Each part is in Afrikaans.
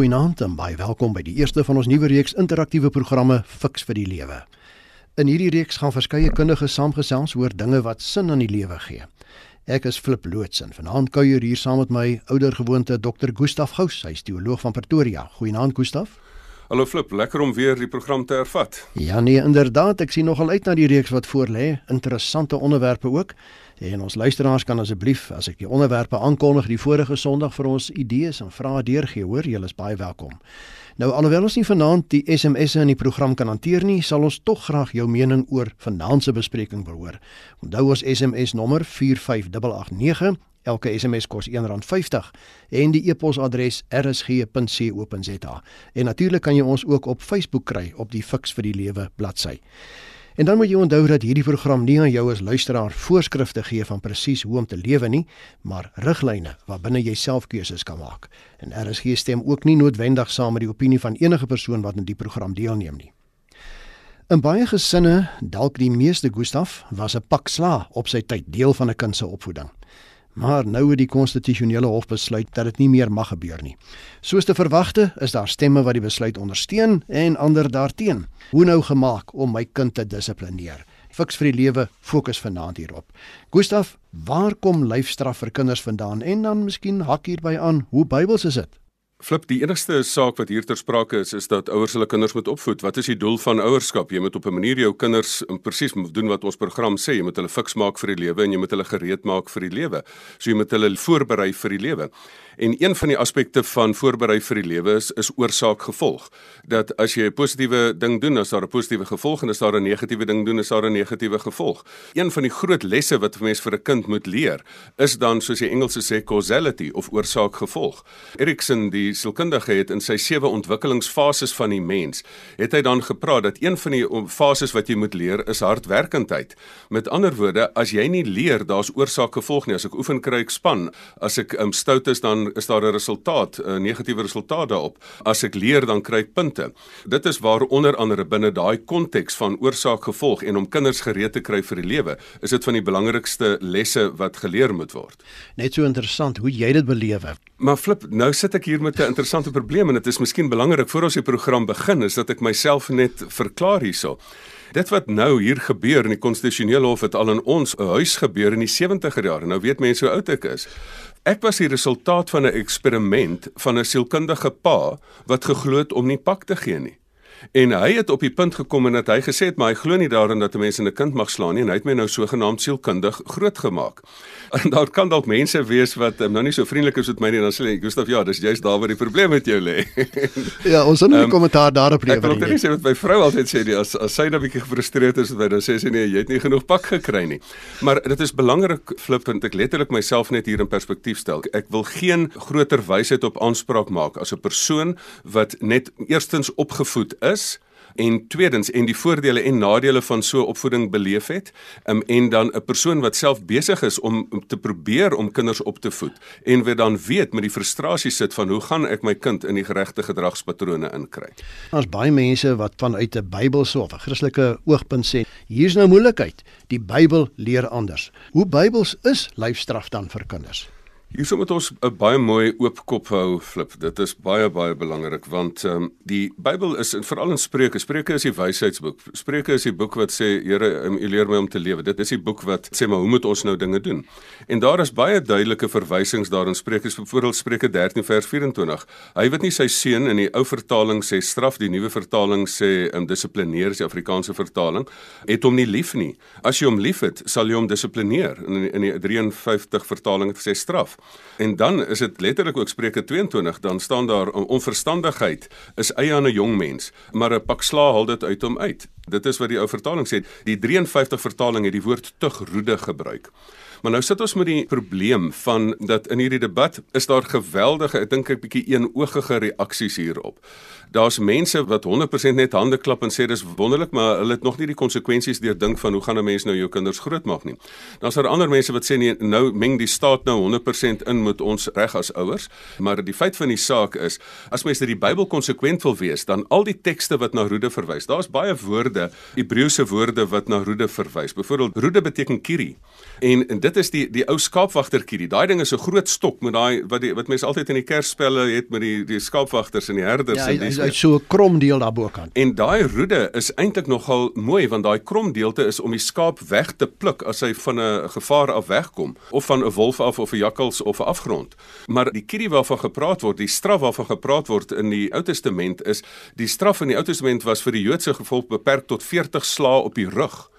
Goeienaand en baie welkom by die eerste van ons nuwe reeks interaktiewe programme Fix vir die Lewe. In hierdie reeks gaan verskeie kundiges saamgesels oor dinge wat sin aan die lewe gee. Ek is Flip Lootsen. Vanaand kuier hier saam met my ouer gewoonte Dr. Gustaf Gous, hy is teoloog van Pretoria. Goeienaand Gustaf. Hallo Flip, lekker om weer die program te hervat. Ja nee, inderdaad, ek sien nogal uit na die reeks wat voorlê. Interessante onderwerpe ook. En ons luisteraars kan asseblief as ek die onderwerpe aankondig die vorige Sondag vir ons idees en vrae deurgee, hoor, julle is baie welkom. Nou alhoewel ons nie vanaand die SMS'e in die program kan hanteer nie, sal ons tog graag jou mening oor vanaand se bespreking verhoor. Onthou ons SMS nommer 45889 Elke SMS kos R1.50 en die e-posadres rsg.co.za. En natuurlik kan jy ons ook op Facebook kry op die Fix vir die Lewe bladsy. En dan moet jy onthou dat hierdie program nie aan jou as luisteraar voorskrifte gee van presies hoe om te lewe nie, maar riglyne waarbinne jy self keuses kan maak. En RSG stem ook nie noodwendig saam met die opinie van enige persoon wat aan die program deelneem nie. In baie gesinne, dalk die meeste Gustaf, was 'n pak sla op sy tyd deel van 'n kind se opvoeding. Maar nou het die konstitusionele hof besluit dat dit nie meer mag gebeur nie. Soos te verwagte, is daar stemme wat die besluit ondersteun en ander daarteen. Hoe nou gemaak om my kind te dissiplineer? Fiks vir die lewe fokus vanaand hierop. Gustaf, waar kom lyfstraf vir kinders vandaan en dan miskien hak hierby aan, hoe Bybels is dit? Flip, die enigste saak wat hier ter sprake is, is dat ouers hulle kinders moet opvoed. Wat is die doel van ouerskap? Jy moet op 'n manier jou kinders presies doen wat ons program sê. Jy moet hulle fiks maak vir die lewe en jy moet hulle gereed maak vir die lewe. So jy moet hulle voorberei vir die lewe. En een van die aspekte van voorberei vir die lewe is is oorsaak gevolg. Dat as jy 'n positiewe ding doen, as daar 'n positiewe gevolg en as daar 'n negatiewe ding doen, is daar 'n negatiewe gevolg. Een van die groot lesse wat 'n mens vir 'n kind moet leer, is dan soos die Engelse sê causality of oorsaak gevolg. Erikson, die sielkundige het in sy sewe ontwikkelingsfases van die mens, het hy dan gepraat dat een van die fases wat jy moet leer is hardwerkendheid. Met ander woorde, as jy nie leer daar's oorsaak gevolg nie, as ek oefen kry ek span, as ek um, stout is dan is daar 'n resultaat, 'n negatiewe resultaat daarop. As ek leer, dan kry ek punte. Dit is waar onder andere binne daai konteks van oorsaak-gevolg en om kinders gereed te kry vir die lewe, is dit van die belangrikste lesse wat geleer moet word. Net so interessant hoe jy dit beleef. Maar flip, nou sit ek hier met 'n interessante probleem en dit is miskien belangrik voor ons die program begin is dat ek myself net verklaar hierso. Dit wat nou hier gebeur in die konstitusionele hof het al in ons huis gebeur in die 70er jare. Nou weet mense hoe oud ek is. Ek was die resultaat van 'n eksperiment van 'n sielkundige pa wat geglo het om nie pak te gee nie. En hy het op die punt gekom en dat hy gesê het maar hy glo nie daarin dat 'n mens 'n kind mag slaan nie en hy het my nou sogenaamd sielkundig grootgemaak. En daar kan dalk mense wees wat um, nou nie so vriendelik is met my nie dan sê ek Gustaf ja, dis juist daar waar die probleem met jou lê. ja, ons het 'n um, kommentaar daarop lewer. Ek wil net sê wat my vrou altyd sê die as as sy nou 'n bietjie gefrustreerd is met my dan sê sy nee, jy het nie genoeg pak gekry nie. Maar dit is belangrik flip want ek letterlik myself net hier in perspektief stel. Ek wil geen groter wysheid op aanspraak maak as 'n persoon wat net eerstens opgevoed is is en tweedens en die voordele en nadele van so opvoeding beleef het um, en dan 'n persoon wat self besig is om, om te probeer om kinders op te voed en wat dan weet met die frustrasie sit van hoe gaan ek my kind in die geregte gedragspatrone inkry. Daar's baie mense wat vanuit 'n Bybelse of 'n Christelike oogpunt sê hier's nou moeilikheid. Die Bybel leer anders. Hoe Bybels is lyfstraf dan vir kinders? Hierso moet ons 'n baie mooi oop kop hou, flip. Dit is baie baie belangrik want ehm um, die Bybel is veral in Spreuke. Spreuke is die wysheidsboek. Spreuke is die boek wat sê, Here, um, U leer my om te lewe. Dit is die boek wat sê maar hoe moet ons nou dinge doen? En daar is baie duidelike verwysings daarin. Spreuke byvoorbeeld Spreuke 13 vers 24. Hy wat nie sy seun in die ou vertaling sê straf, die nuwe vertaling sê um, dissiplineer, die Afrikaanse vertaling, het hom nie lief nie. As jy hom liefhet, sal jy hom dissiplineer. In in die 53 vertaling het sê straf. En dan is dit letterlik ook Spreuke 22, dan staan daar onverstandigheid is eie aan 'n jong mens, maar 'n pak sla haal dit uit hom uit. Dit is wat die ou vertaling sê. Die 53 vertaling het die woord tugroede gebruik. Maar nou sit ons met die probleem van dat in hierdie debat is daar geweldige, ek dink ek bietjie eenoogige reaksies hierop daar's mense wat 100% net hande klap en sê dis wonderlik, maar hulle het nog nie die konsekwensies deur dink van hoe gaan 'n mens nou jou kinders grootmaak nie. Dan's daar ander mense wat sê nee, nou meng die staat nou 100% in met ons reg as ouers, maar die feit van die saak is, as mense die Bybel konsekwent wil wees, dan al die tekste wat na roede verwys. Daar's baie woorde, Hebreëse woorde wat na roede verwys. Byvoorbeeld roede beteken kiri. En, en dit is die die ou skaapwagtertjie. Daai ding is 'n groot stok met daai wat die wat mense altyd in die kerspelle het met die die skaapwagters en die herders ja, en dis. Hy het so 'n krom deel daarbokant. En daai roede is eintlik nogal mooi want daai krom deelte is om die skaap weg te pluk as hy van 'n gevaar af wegkom of van 'n wolf af of 'n jakkals of 'n afgrond. Maar die kierie waarvan gepraat word, die straf waarvan gepraat word in die Ou Testament is die straf in die Ou Testament was vir die Joodse gevolg beperk tot 40 slae op die rug.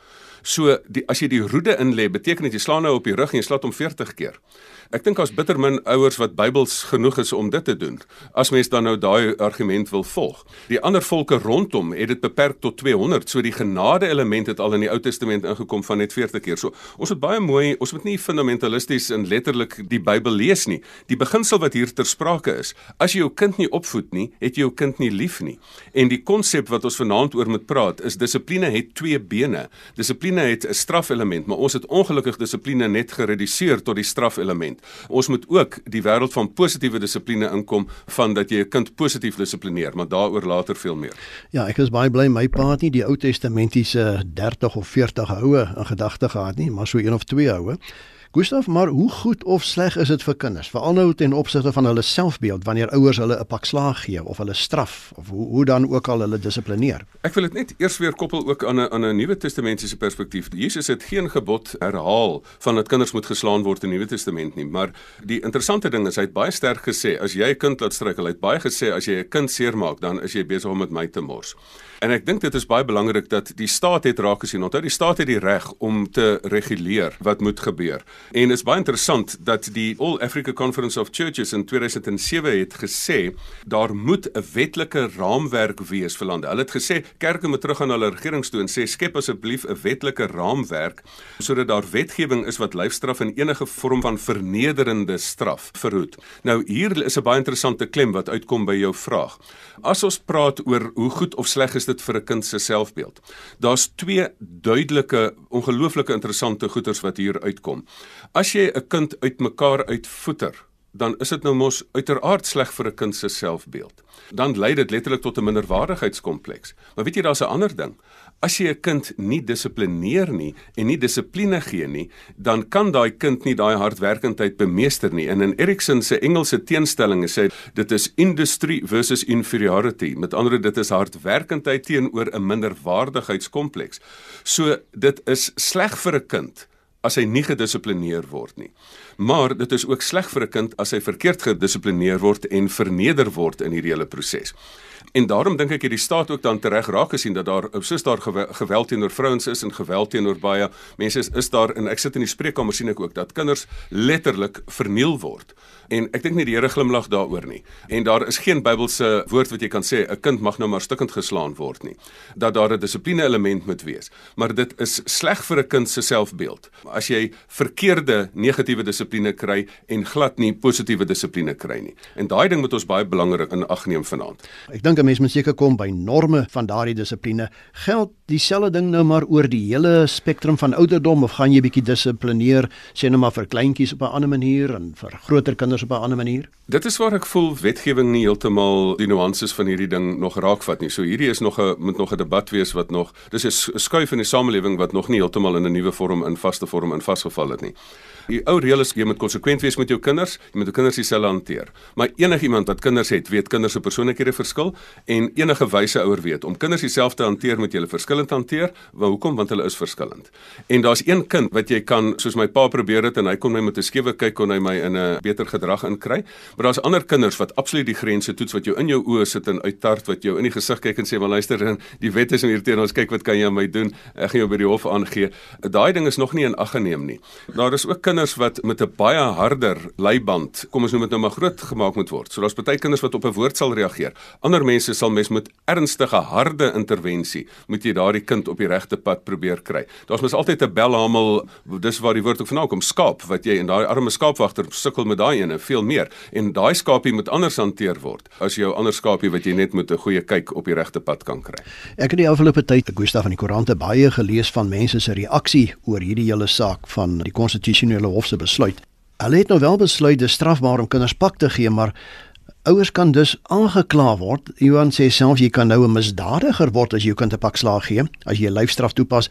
So die, as jy die roede in lê, beteken dit jy slaan nou op die rug en jy slaat hom 40 keer. Ek dink daar's bitter min ouers wat Bybels genoeg is om dit te doen. As mens dan nou daai argument wil volg. Die ander volke rondom het dit beperk tot 200. So die genade element het al in die Ou Testament ingekom van net 40 keer. So ons moet baie mooi, ons moet nie fundamentalisties en letterlik die Bybel lees nie. Die beginsel wat hier ter sprake is, as jy jou kind nie opvoed nie, het jy jou kind nie lief nie. En die konsep wat ons vanaand oor moet praat is dissipline het twee bene. Dissipline het 'n strafelement, maar ons het ongelukkig dissipline net gereduseer tot die strafelement. Ons moet ook die wêreld van positiewe dissipline inkom van dat jy 'n kind positief dissiplineer, maar daaroor later veel meer. Ja, ek is baie bly my pa het nie die Ou Testamentiese 30 of 40 houe in gedagte gehad nie, maar so een of twee houe. Gustav, maar hoe goed of sleg is dit vir kinders, veral nou ten opsigte van hulle selfbeeld wanneer ouers hulle 'n pak slaag gee of hulle straf of hoe hoe dan ook al hulle dissiplineer? Ek wil dit net eers weer koppel ook aan 'n aan 'n Nuwe Testamentiese perspektief. Jesus het geen gebod herhaal van dat kinders moet geslaan word in die Nuwe Testament nie, maar die interessante ding is hy het baie sterk gesê as jy 'n kind laat struikel, hy het baie gesê as jy 'n kind seermaak, dan is jy besig om met my te mors. En ek dink dit is baie belangrik dat die staat het raak gesien. Onthou die staat het die reg om te reguleer wat moet gebeur. En is baie interessant dat die All Africa Conference of Churches in 2007 het gesê daar moet 'n wetlike raamwerk wees vir lande. Hulle het gesê kerke moet terug aan hulle regerings toe en sê skep asseblief 'n wetlike raamwerk sodat daar wetgewing is wat lyfstraf en enige vorm van vernederende straf verhoed. Nou hier is 'n baie interessante klem wat uitkom by jou vraag. As ons praat oor hoe goed of sleg is dit vir 'n kind se selfbeeld. Daar's twee duidelike, ongelooflike interessante goeters wat hier uitkom. As jy 'n kind uitmekaar uitvoeter, dan is dit nou mos uiteraard sleg vir 'n kind se selfbeeld. Dan lei dit letterlik tot 'n minderwaardigheidskompleks. Maar weet jy daar's 'n ander ding. As jy 'n kind nie dissiplineer nie en nie dissipline gee nie, dan kan daai kind nie daai hardwerkendheid bemeester nie. En in Erikson se Engelse teenstelling sê dit is industry versus inferiority. Met ander woorde, dit is hardwerkendheid teenoor 'n minderwaardigheidskompleks. So dit is sleg vir 'n kind as hy nie gedissiplineer word nie. Maar dit is ook sleg vir 'n kind as hy verkeerd gedissiplineer word en verneder word in hierdie hele proses. En daarom dink ek hierdie staat ook dan tereg raak gesien dat daar soos daar geweld teenoor vrouens is en geweld teenoor baie mense is, is daar en ek sit in die spreekkamer sien ek ook dat kinders letterlik verniel word. En ek dink nie die Here glimlag daaroor nie. En daar is geen Bybelse woord wat jy kan sê 'n kind mag nou maar stukkend geslaan word nie. Dat daar 'n dissipline element moet wees. Maar dit is sleg vir 'n kind se selfbeeld. As jy verkeerde negatiewe dissipline kry en glad nie positiewe dissipline kry nie. En daai ding moet ons baie belangrik in ag neem vanaand. Ek dink 'n mens moet seker kom by norme van daardie dissipline. Geld dieselfde ding nou maar oor die hele spektrum van ouderdom of gaan jy bietjie dissiplineer sê nou maar vir kleintjies op 'n ander manier en vir groter kinders op 'n ander manier? Dit is waar ek voel wetgewing nie heeltemal die nuances van hierdie ding nog raakvat nie. So hierdie is nog 'n moet nog 'n debat wees wat nog dis 'n skuif in die samelewing wat nog nie heeltemal in 'n nuwe vorm in vaste vorm in vasgeval het nie. Die ou reël is jy moet konsekwent wees met jou kinders, jy moet jou kinders dieselfde hanteer. Maar enigiemand wat kinders het, weet kinders se persoonlikhede verskil en enige wyse ouer weet om kinders dieselfde hanteer met julle verskillend hanteer. Want hoekom? Want hulle is verskillend. En daar's een kind wat jy kan soos my pa probeer het en hy kon my met 'n skewe kyk kon hy my in 'n beter gedrag inkry. Maar daar's ander kinders wat absoluut die grense toets wat jou in jou oë sit en uittart wat jou in die gesig kyk en sê, "Maar luister, die wet is hier teen ons. Kyk wat kan jy aan my doen? Ek gaan jou by die hof aangee." Daai ding is nog nie in ag geneem nie. Daar is ook kinders wat met 'n baie harder leiband, kom ons noem dit nou maar groot gemaak moet word. So daar's baie kinders wat op 'n woord sal reageer. Ander mense sal mes met ernstige harde intervensie moet jy daardie kind op die regte pad probeer kry. Daar's mos altyd 'n belhamel, dis waar die woord ook vandaan kom, skaap wat jy en daai arme skaapwagter sukkel met daai ene veel meer en daai skaapie moet anders hanteer word as jou ander skaapie wat jy net met 'n goeie kyk op die regte pad kan kry. Ek het die afgelope tyd Gustav van die koerante baie gelees van mense se reaksie oor hierdie hele saak van die konstitusionele hof se besluit. Hulle het nou wel besluit dis strafbaar om kinders pak te gee, maar Ouers kan dus aangekla word. Johan sê self jy kan nou 'n misdadiger word as jy jou kind 'n pak slaag gee, as jy 'n lyfstraf toepas.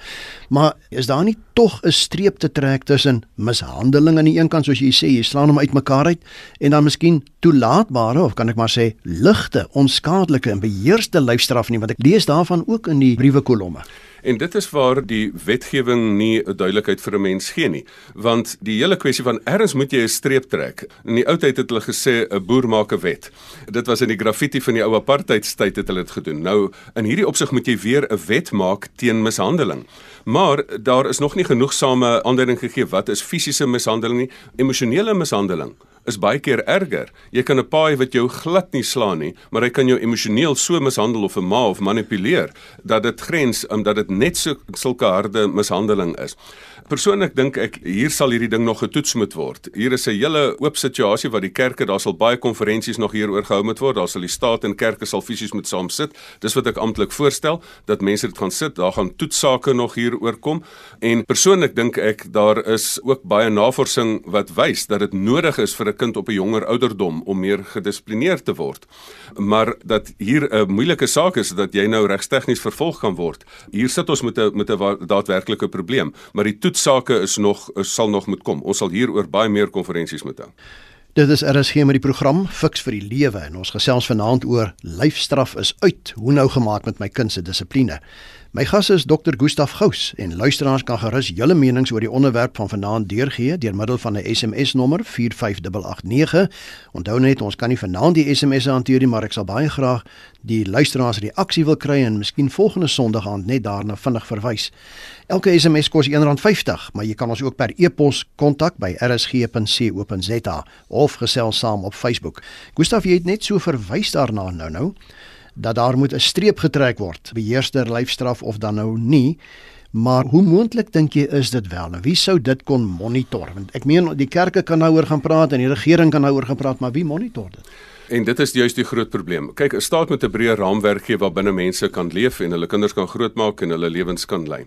Maar is daar nie tog 'n streep te trek tussen mishandeling aan die een kant soos jy sê, jy slaan hom uitmekaar uit en dan miskien toelaatbare of kan ek maar sê ligte, onskadelike en beheerste lyfstraf nie, want ek lees daarvan ook in die briewe kolomme. En dit is waar die wetgewing nie 'n duidelikheid vir 'n mens gee nie, want die hele kwessie van erns moet jy 'n streep trek. In die ou tyd het hulle gesê 'n boer maak 'n wet. Dit was in die graffiti van die ou apartheidstyd het hulle dit gedoen. Nou in hierdie opsig moet jy weer 'n wet maak teen mishandeling. Maar daar is nog nie genoegsame aanduiding gegee wat is fisiese mishandeling nie, emosionele mishandeling is baie keer erger. Jy kan 'n paai wat jou glad nie slaan nie, maar hy kan jou emosioneel so mishandel of 'n ma of manipuleer dat dit grens omdat dit net so sulke harde mishandeling is. Persoonlik dink ek hier sal hierdie ding nog getoets moet word. Hier is 'n hele oop situasie wat die kerke, daar sal baie konferensies nog hieroor gehou moet word. Daar sal die staat en kerke sal fisies moet saam sit. Dis wat ek amptelik voorstel dat mense dit gaan sit. Daar gaan toetsake nog hieroor kom. En persoonlik dink ek daar is ook baie navorsing wat wys dat dit nodig is vir 'n kind op 'n jonger ouderdom om meer gedissiplineerd te word. Maar dat hier 'n moeilike saak is dat jy nou regstegnies vervolg kan word. Hier sit ons met 'n met 'n daadwerklike probleem, maar die toetsake is nog is, sal nog moet kom. Ons sal hieroor baie meer konferensies moet hou. Dit is RSG met die program Fix vir die Lewe en ons gesels vanaand oor lyfstraf is uit. Hoe nou gemaak met my kind se dissipline? My gas is Dr. Gustaf Gous en luisteraars kan gerus julle menings oor die onderwerp van vanaand deurgee deur middel van 'n SMS nommer 45889. Onthou net ons kan nie vanaand die SMS'e hanteer nie, maar ek sal baie graag die luisteraars reaksie wil kry en miskien volgende Sondag aand net daarna vinnig verwys. Elke SMS kos R1.50, maar jy kan ons ook per e-pos kontak by rsg.co.za of gesels saam op Facebook. Gustaf, jy het net so verwys daarna nou nou dat daar moet 'n streep getrek word, beheerster lyfstraf of dan nou nie. Maar hoe moontlik dink jy is dit wel? Nou wie sou dit kon monitor? Want ek meen die kerke kan nou oor gaan praat en die regering kan nou oor gaan praat, maar wie monitor dit? En dit is juist die groot probleem. Kyk, 'n staat moet 'n breë raamwerk gee waarbinne mense kan leef en hulle kinders kan grootmaak en hulle lewens kan lei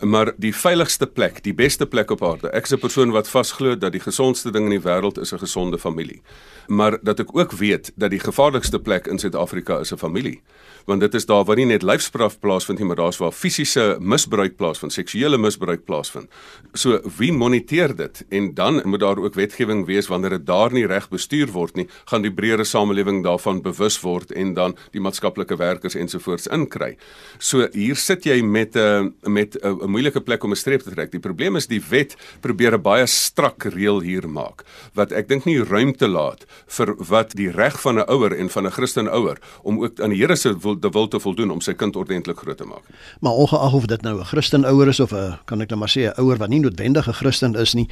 maar die veiligste plek, die beste plek op aarde. Ek is 'n persoon wat vasglo dat die gesondste ding in die wêreld is 'n gesonde familie. Maar dat ek ook weet dat die gevaarlikste plek in Suid-Afrika is 'n familie want dit is daar waar nie net lyfstraf plaasvind nie, maar daar's waar fisiese misbruik plaasvind, seksuele misbruik plaasvind. So wie moniteer dit? En dan moet daar ook wetgewing wees wanneer dit daar nie reg bestuur word nie, gaan die breëre samelewing daarvan bewus word en dan die maatskaplike werkers ensovoorts inkry. So hier sit jy met 'n met 'n moeilike plek om 'n streep te trek. Die probleem is die wet probeer 'n baie strak reël hier maak wat ek dink nie ruimte laat vir wat die reg van 'n ouer en van 'n Christen ouer om ook aan die Here se wil te wil te voldoen om sy kind ordentlik groot te maak. Maar ongeag of dit nou 'n Christen ouer is of 'n kan ek nou maar sê 'n ouer wat nie noodwendig 'n Christen is nie,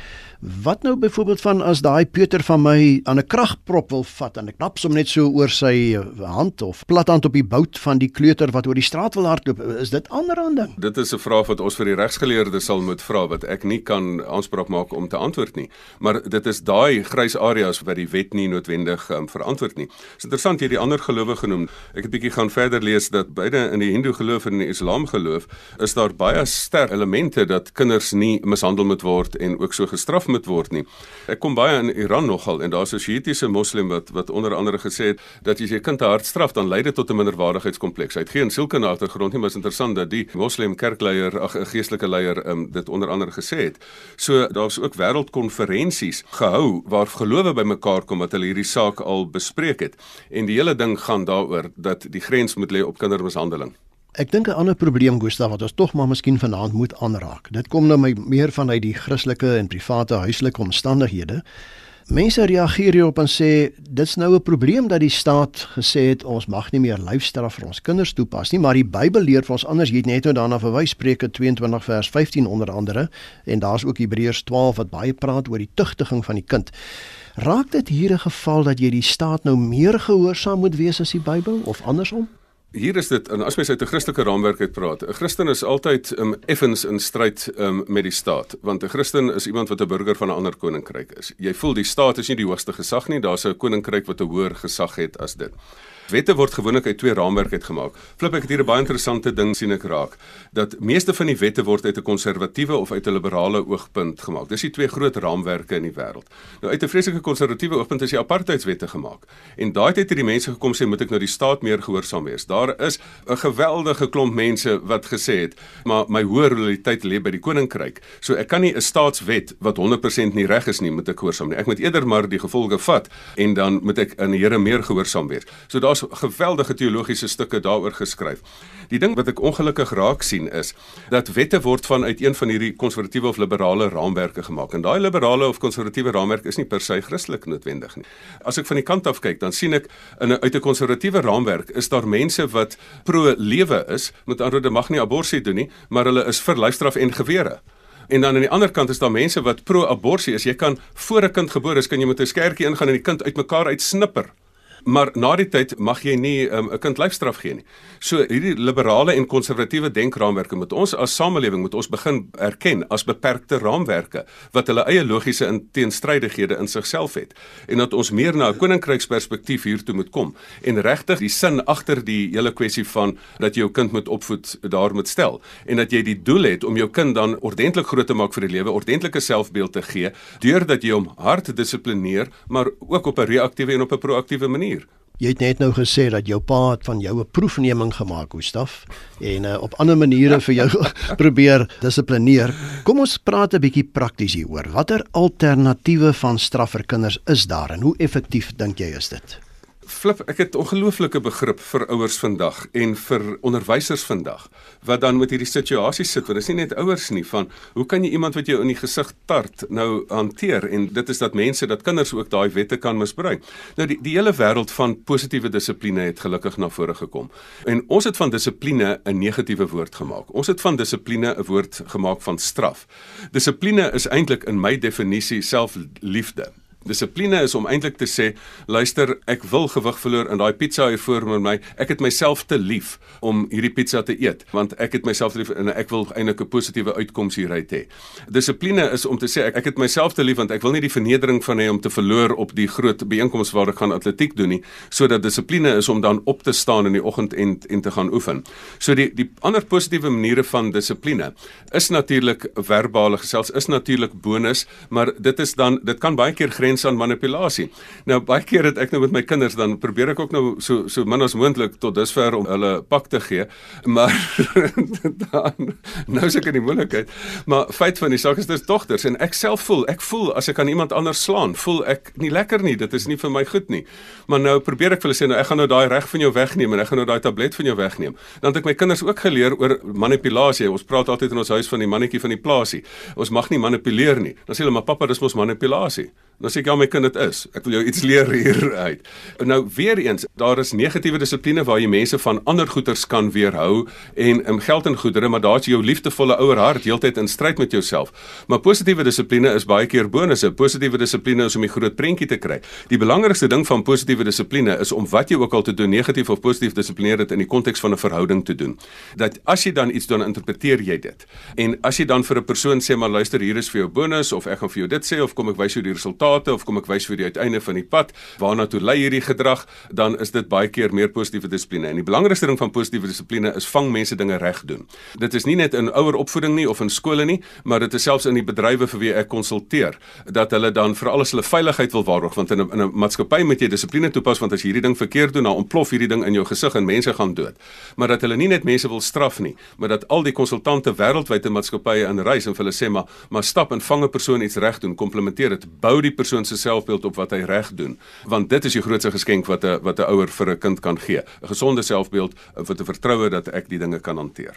wat nou byvoorbeeld van as daai Pieter van my aan 'n kragprop wil vat en ek knaps hom net so oor sy eh, hand of plathand op die bout van die kleuter wat oor die straat wil hardloop, is dit ander aan ding? Dit is 'n vraag wat ons vir die regsgeleerdes sal moet vra wat ek nie kan aanspraak maak om te antwoord nie. Maar dit is daai grys areas wat die wet nie noodwendig um, verantwoord nie. Dit is interessant jy die ander gelowige genoem. Ek het bietjie gaan verder lees dat beide in die Hindoe geloof en in die Islam geloof is daar baie sterk elemente dat kinders nie mishandel moet word en ook so gestraf moet word nie. Ek kom baie in Iran nogal en daar's 'n Shiitiese moslim wat wat onder andere gesê het dat as jy kind te hard straf dan lei dit tot 'n minderwaardigheidskompleks. Hy het geen sielkundige agtergrond nie, maar is interessant dat die moslim kerkleier, ag 'n geestelike leier um, dit onder andere gesê het. So daar's ook wêreldkonferensies gehou waar gelowe bymekaar kom wat hulle hierdie saak al bespreek het. En die hele ding gaan daaroor dat die grens moet lê op kindermishandeling. Ek dink 'n ander probleem Gustav wat ons tog maar miskien vanaand moet aanraak. Dit kom nou my meer vanuit die Christelike en private huislike omstandighede. Mense reageer hierop en sê dit's nou 'n probleem dat die staat gesê het ons mag nie meer lyfstraf vir ons kinders toepas nie, maar die Bybel leer vir ons anders. Jy het net nou daarna verwys Spreuke 22 vers 15 onder andere en daar's ook Hebreërs 12 wat baie praat oor die tugtiging van die kind. Raak dit hier 'n geval dat jy die staat nou meer gehoorsaam moet wees as die Bybel of andersom? Hier is dit en as mens uit 'n Christelike raamwerk uit praat, 'n Christen is altyd um, effens in stryd um, met die staat, want 'n Christen is iemand wat 'n burger van 'n ander koninkryk is. Jy voel die staat is nie die hoogste gesag nie, daar's 'n koninkryk wat 'n hoër gesag het as dit. Wette word gewoonlik uit twee raamwerke uitgemaak. Flip ek het hier 'n baie interessante ding sien ek raak dat meeste van die wette word uit 'n konservatiewe of uit 'n liberale oogpunt gemaak. Dis die twee groot raamwerke in die wêreld. Nou uit 'n vreeslike konservatiewe oogpunt is die apartheidswette gemaak. En daai tyd het die mense gekom sê moet ek nou die staat meer gehoorsaam wees. Daar is 'n geweldige klomp mense wat gesê het, maar my hoër loyaliteit lê by die koninkryk. So ek kan nie 'n staatswet wat 100% nie reg is nie, moet ek gehoorsaam nie. Ek moet eerder maar die gevolge vat en dan moet ek aan die Here meer gehoorsaam wees. So daar's geweldige teologiese stukke daaroor geskryf. Die ding wat ek ongelukkig raak sien is dat wette word vanuit een van hierdie konservatiewe of liberale raamwerke gemaak. En daai liberale of konservatiewe raamwerk is nie per se Christelik noodwendig nie. As ek van die kant af kyk, dan sien ek in 'n uit 'n konservatiewe raamwerk is daar mense wat pro lewe is, met ander woorde mag nie abortus doen nie, maar hulle is vir lyfstraf en gewere. En dan aan die ander kant is daar mense wat pro-abortus is. Jy kan voor 'n kind gebore is, kan jy met 'n skertjie ingaan en die kind uitmekaar uitsnipper maar na die tyd mag jy nie 'n um, kind lyfstraf gee nie. So hierdie liberale en konservatiewe denkraamwerke moet ons as samelewing moet ons begin erken as beperkte raamwerke wat hulle eie logiese teenstrydighede in sigself het en dat ons meer na 'n koninkryksperspektief hiertoe moet kom en regtig die sin agter die hele kwessie van dat jy jou kind moet opvoed daar moet stel en dat jy die doel het om jou kind dan ordentlik groot te maak vir die lewe, ordentlike selfbeeld te gee deurdat jy hom hard dissiplineer, maar ook op 'n reaktiewe en op 'n proaktiewe manier Jy het net nou gesê dat jou pa het van jou 'n proefneming gemaak, Gustaf, en uh, op ander maniere vir jou probeer dissiplineer. Kom ons praat 'n bietjie prakties hieroor. Watter alternatiewe van straf vir kinders is daar en hoe effektief dink jy is dit? Flip, ek het ongelooflike begrip vir ouers vandag en vir onderwysers vandag wat dan met hierdie situasie sit. Want dit is nie net ouers nie van hoe kan jy iemand wat jou in die gesig tart nou hanteer en dit is dat mense dat kinders ook daai wette kan misbruik. Nou die die hele wêreld van positiewe dissipline het gelukkig na vore gekom. En ons het van dissipline 'n negatiewe woord gemaak. Ons het van dissipline 'n woord gemaak van straf. Dissipline is eintlik in my definisie selfliefde. Dissipline is om eintlik te sê, luister, ek wil gewig verloor in daai pizza hier voor my. Ek het myself te lief om hierdie pizza te eet, want ek het myself lief en ek wil eintlik 'n positiewe uitkoms hieruit hê. Dissipline is om te sê ek, ek het myself te lief want ek wil nie die vernedering van hê om te verloor op die groot byeenkoms waar ek gaan atletiek doen nie, sodat dissipline is om dan op te staan in die oggend en en te gaan oefen. So die die ander positiewe maniere van dissipline is natuurlik verbale gesels, is natuurlik bonus, maar dit is dan dit kan baie keer grens aan manipulasie. Nou baie keer het ek nou met my kinders dan probeer ek ook nou so so min as moontlik tot dusver om hulle pak te gee, maar dan nou is ek in die moeilikheid. Maar feit van die saak is dis dogters en ek self voel, ek voel as ek aan iemand anders slaan, voel ek nie lekker nie. Dit is nie vir my goed nie. Maar nou probeer ek vir hulle sê nou ek gaan nou daai reg van jou wegneem en ek gaan nou daai tablet van jou wegneem. Dan het ek my kinders ook geleer oor manipulasie. Ons praat altyd in ons huis van die mannetjie van die plaasie. Ons mag nie manipuleer nie. Dan sê hulle maar pappa, dis mos manipulasie. Dan sê ek ja my kind dit is. Ek wil jou iets leer hier uit. Nou weer eens, daar is negatiewe dissipline waar jy mense van ander goeders kan weerhou en in geld en goedere, maar daar's jou liefdevolle ouer hart heeltyd in stryd met jouself. Maar positiewe dissipline is baie keer bonusse. Positiewe dissipline is om die groot prentjie te kry. Die belangrikste ding van positiewe dissipline is om wat jy ook al te doen, negatief of positief dissiplineer dit in die konteks van 'n verhouding te doen. Dat as jy dan iets doen, interpreteer jy dit. En as jy dan vir 'n persoon sê maar luister, hier is vir jou bonus of ek gaan vir jou dit sê of kom ek wys jou die resultaat resultate of kom ek wys vir die uiteinde van die pad waarna toe lei hierdie gedrag, dan is dit baie keer meer positiewe dissipline. En die belangrikste ding van positiewe dissipline is vang mense dinge reg doen. Dit is nie net in ouer opvoeding nie of in skole nie, maar dit is selfs in die bedrywe vir wie ek konsulteer dat hulle dan vir alles hulle veiligheid wil waarborg want in 'n in 'n maatskappy moet jy dissipline toepas want as jy hierdie ding verkeerd doen, dan ontplof hierdie ding in jou gesig en mense gaan dood. Maar dat hulle nie net mense wil straf nie, maar dat al die konsultante wêreldwyd in maatskappye in reis en vir hulle sê maar maar stap en vang 'n persoon iets reg doen, komplementeer dit, bou die persoon se selfbeeld op wat hy reg doen. Want dit is die grootste geskenk wat 'n wat 'n ouer vir 'n kind kan gee. 'n gesonde selfbeeld wat 'n vertroue dat ek die dinge kan hanteer.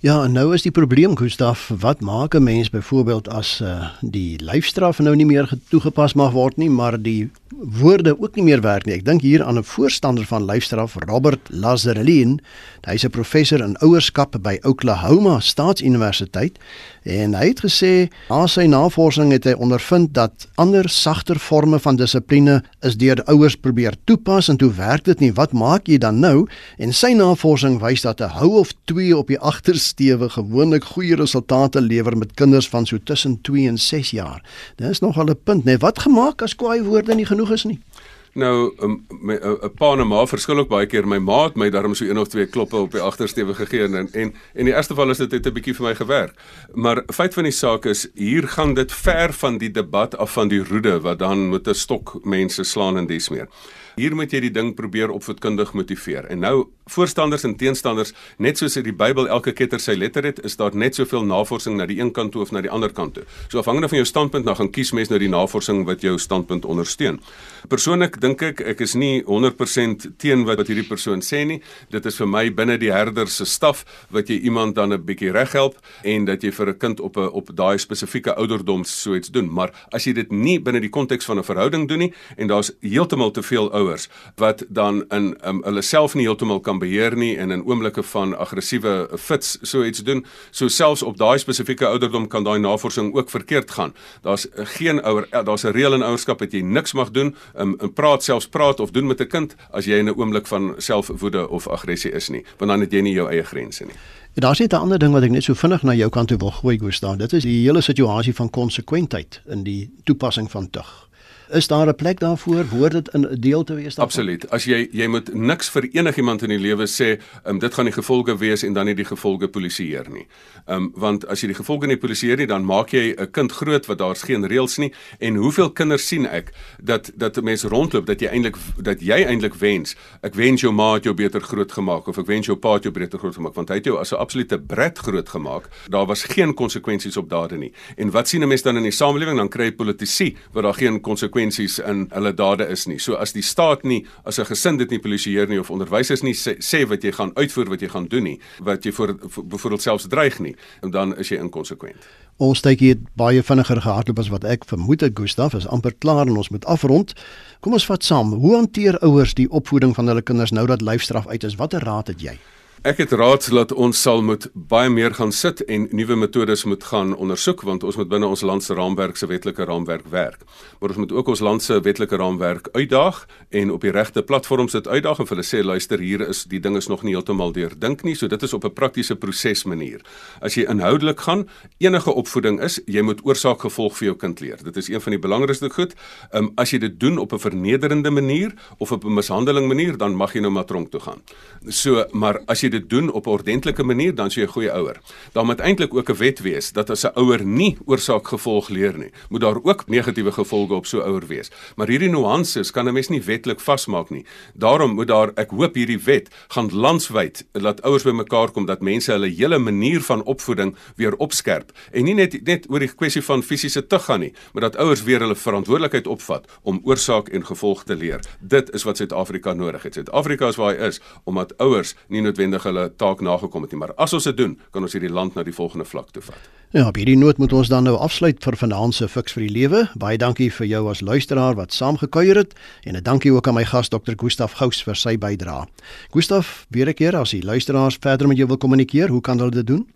Ja, nou is die probleem Gustaf, wat maak 'n mens byvoorbeeld as uh, die lyfstraf nou nie meer toegepas mag word nie, maar die woorde ook nie meer werk nie. Ek dink hier aan 'n voorstander van lyfstraf, Robert Lazarelin. Hy's 'n professor in ouerskap by Oklahoma Staatsuniversiteit en hy het gesê, "Na sy navorsing het hy ondervind dat ander sagter forme van dissipline is deur ouers probeer toepas en toe werk dit nie. Wat maak jy dan nou?" En sy navorsing wys dat 'n hou of 2 op die agtersteewe gewoonlik goeie resultate lewer met kinders van so tussen 2 en 6 jaar. Dit is nogal 'n punt, né? Nee, wat gemaak as kwaai woorde nie genoeg is nie. nou 'n 'n pa en 'n ma verskil ook baie keer. My ma het my daarom so een of twee kloppe op die agtersteewe gegee en en in die eerste geval is dit 'n bietjie vir my gewerk. Maar feit van die saak is hier gaan dit ver van die debat af van die roede wat dan met 'n stok mense slaan en dis meer. Hier moet jy die ding probeer opvoedkundig motiveer. En nou voorstanders en teenstanders, net soos in die Bybel elke ketter sy letter het, is daar net soveel navorsing na die een kant toe of na die ander kant toe. So afhangende van jou standpunt, dan gaan kies mens nou die navorsing wat jou standpunt ondersteun. Persoonlik dink ek ek is nie 100% teen wat wat hierdie persoon sê nie. Dit is vir my binne die herder se staf wat jy iemand dan 'n bietjie reghelp en dat jy vir 'n kind op 'n op daai spesifieke ouderdom so iets doen. Maar as jy dit nie binne die konteks van 'n verhouding doen nie en daar's heeltemal te veel ouers wat dan in um, hulle self nie heeltemal kan beheer nie en in oomblikke van aggressiewe fits so iets doen. So selfs op daai spesifieke ouderdom kan daai navorsing ook verkeerd gaan. Daar's geen ouer daar's 'n reël in ouerskap dat jy niks mag doen, um, en praat selfs praat of doen met 'n kind as jy in 'n oomblik van selfwoede of aggressie is nie, want dan het jy nie jou eie grense nie. Ja, Daar's net 'n ander ding wat ek net so vinnig na jou kant toe wil gooi, Gustav. Dit is die hele situasie van konsekwentheid in die toepassing van tug. Is daar 'n plek daarvoor? Behoort dit 'n deel te wees daarvan? Absoluut. As jy jy moet niks vir enigiemand in die lewe sê, um, dit gaan die gevolge wees en dan nie die gevolge polisieer nie. Ehm um, want as jy die gevolge nie polisieer nie, dan maak jy 'n kind groot wat daar's geen reëls nie en hoeveel kinders sien ek dat dat mense rondloop dat jy eintlik dat jy eintlik wens. Ek wens jou ma het jou beter groot gemaak of ek wens jou pa het jou beter groot gemaak want hy het jou as 'n absolute bret groot gemaak. Daar was geen konsekwensies op dade nie. En wat sien 'n mens dan in die samelewing? Dan kry jy politici waar daar geen konsekwensies konsekwensies in hulle dade is nie. So as die staat nie as 'n gesin dit nie polisieer nie of onderwysers nie sê, sê wat jy gaan uitvoer wat jy gaan doen nie, wat jy voor byvoorbeeld selfs dreig nie, dan is jy inkonsekwent. Ons tyd hier baie vinniger gehardloop as wat ek vermoed het Gustaf is amper klaar en ons moet afrond. Kom ons vat saam. Hoe hanteer ouers die opvoeding van hulle kinders nou dat lyfstraf uit is? Watter raad het jy? Ek het raad dat ons sal moet baie meer gaan sit en nuwe metodes moet gaan ondersoek want ons moet binne ons land se raamwerk se wetlike raamwerk werk. Maar ons moet ook ons land se wetlike raamwerk uitdaag en op die regte platforms dit uitdaag en vir hulle sê luister hier is die ding is nog nie heeltemal deurdink nie. So dit is op 'n praktiese proses manier. As jy inhoudelik gaan, enige opvoeding is, jy moet oorsaak gevolg vir jou kind leer. Dit is een van die belangrikste goed. Um, as jy dit doen op 'n vernederende manier of op 'n mishandeling manier, dan mag jy nou maar tronk toe gaan. So, maar as jy dit doen op 'n ordentlike manier, dan sou jy 'n goeie ouer. Daar moet eintlik ook 'n wet wees dat as 'n ouer nie oorsaak gevolg leer nie, moet daar ook negatiewe gevolge op so 'n ouer wees. Maar hierdie nuances kan 'n mens nie wetlik vasmaak nie. Daarom moet daar, ek hoop hierdie wet gaan landwyd laat ouers bymekaar kom dat mense hulle hele manier van opvoeding weer opskerp en nie net net oor die kwessie van fisiese tug gaan nie, maar dat ouers weer hulle verantwoordelikheid opvat om oorsaak en gevolg te leer. Dit is wat Suid-Afrika nodig het. Suid-Afrika is waar hy is omdat ouers nie noodwendig nodig hulle taak nagekom het nie, maar as ons dit doen, kan ons hierdie land na die volgende vlak toe vat. Ja, op hierdie noot moet ons dan nou afsluit vir vanaand se Fix vir die Lewe. Baie dankie vir jou as luisteraar wat saamgekuier het en 'n dankie ook aan my gas Dr. Gustaf Gous vir sy bydrae. Gustaf, weer 'n keer as die luisteraars verder met jou wil kommunikeer, hoe kan hulle dit doen?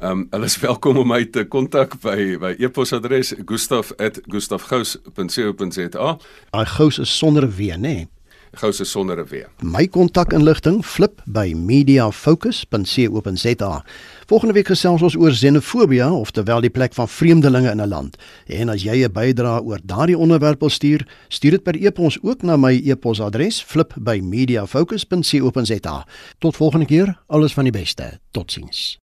Ehm um, hulle is welkom om my te kontak by by e-posadres gustaf@gustafgous.co.za. Ai Gous is sonder w, nê? Nee gou se sonder 'n weer. My kontakinligting flip by mediafocus.co.za. Volgende week gesels ons oor xenofobie of terwyl die plek van vreemdelinge in 'n land. En as jy 'n bydrae oor daardie onderwerp wil stuur, stuur dit per e-pos ook na my e-posadres flip by mediafocus.co.za. Tot volgende keer, alles van die beste. Totsiens.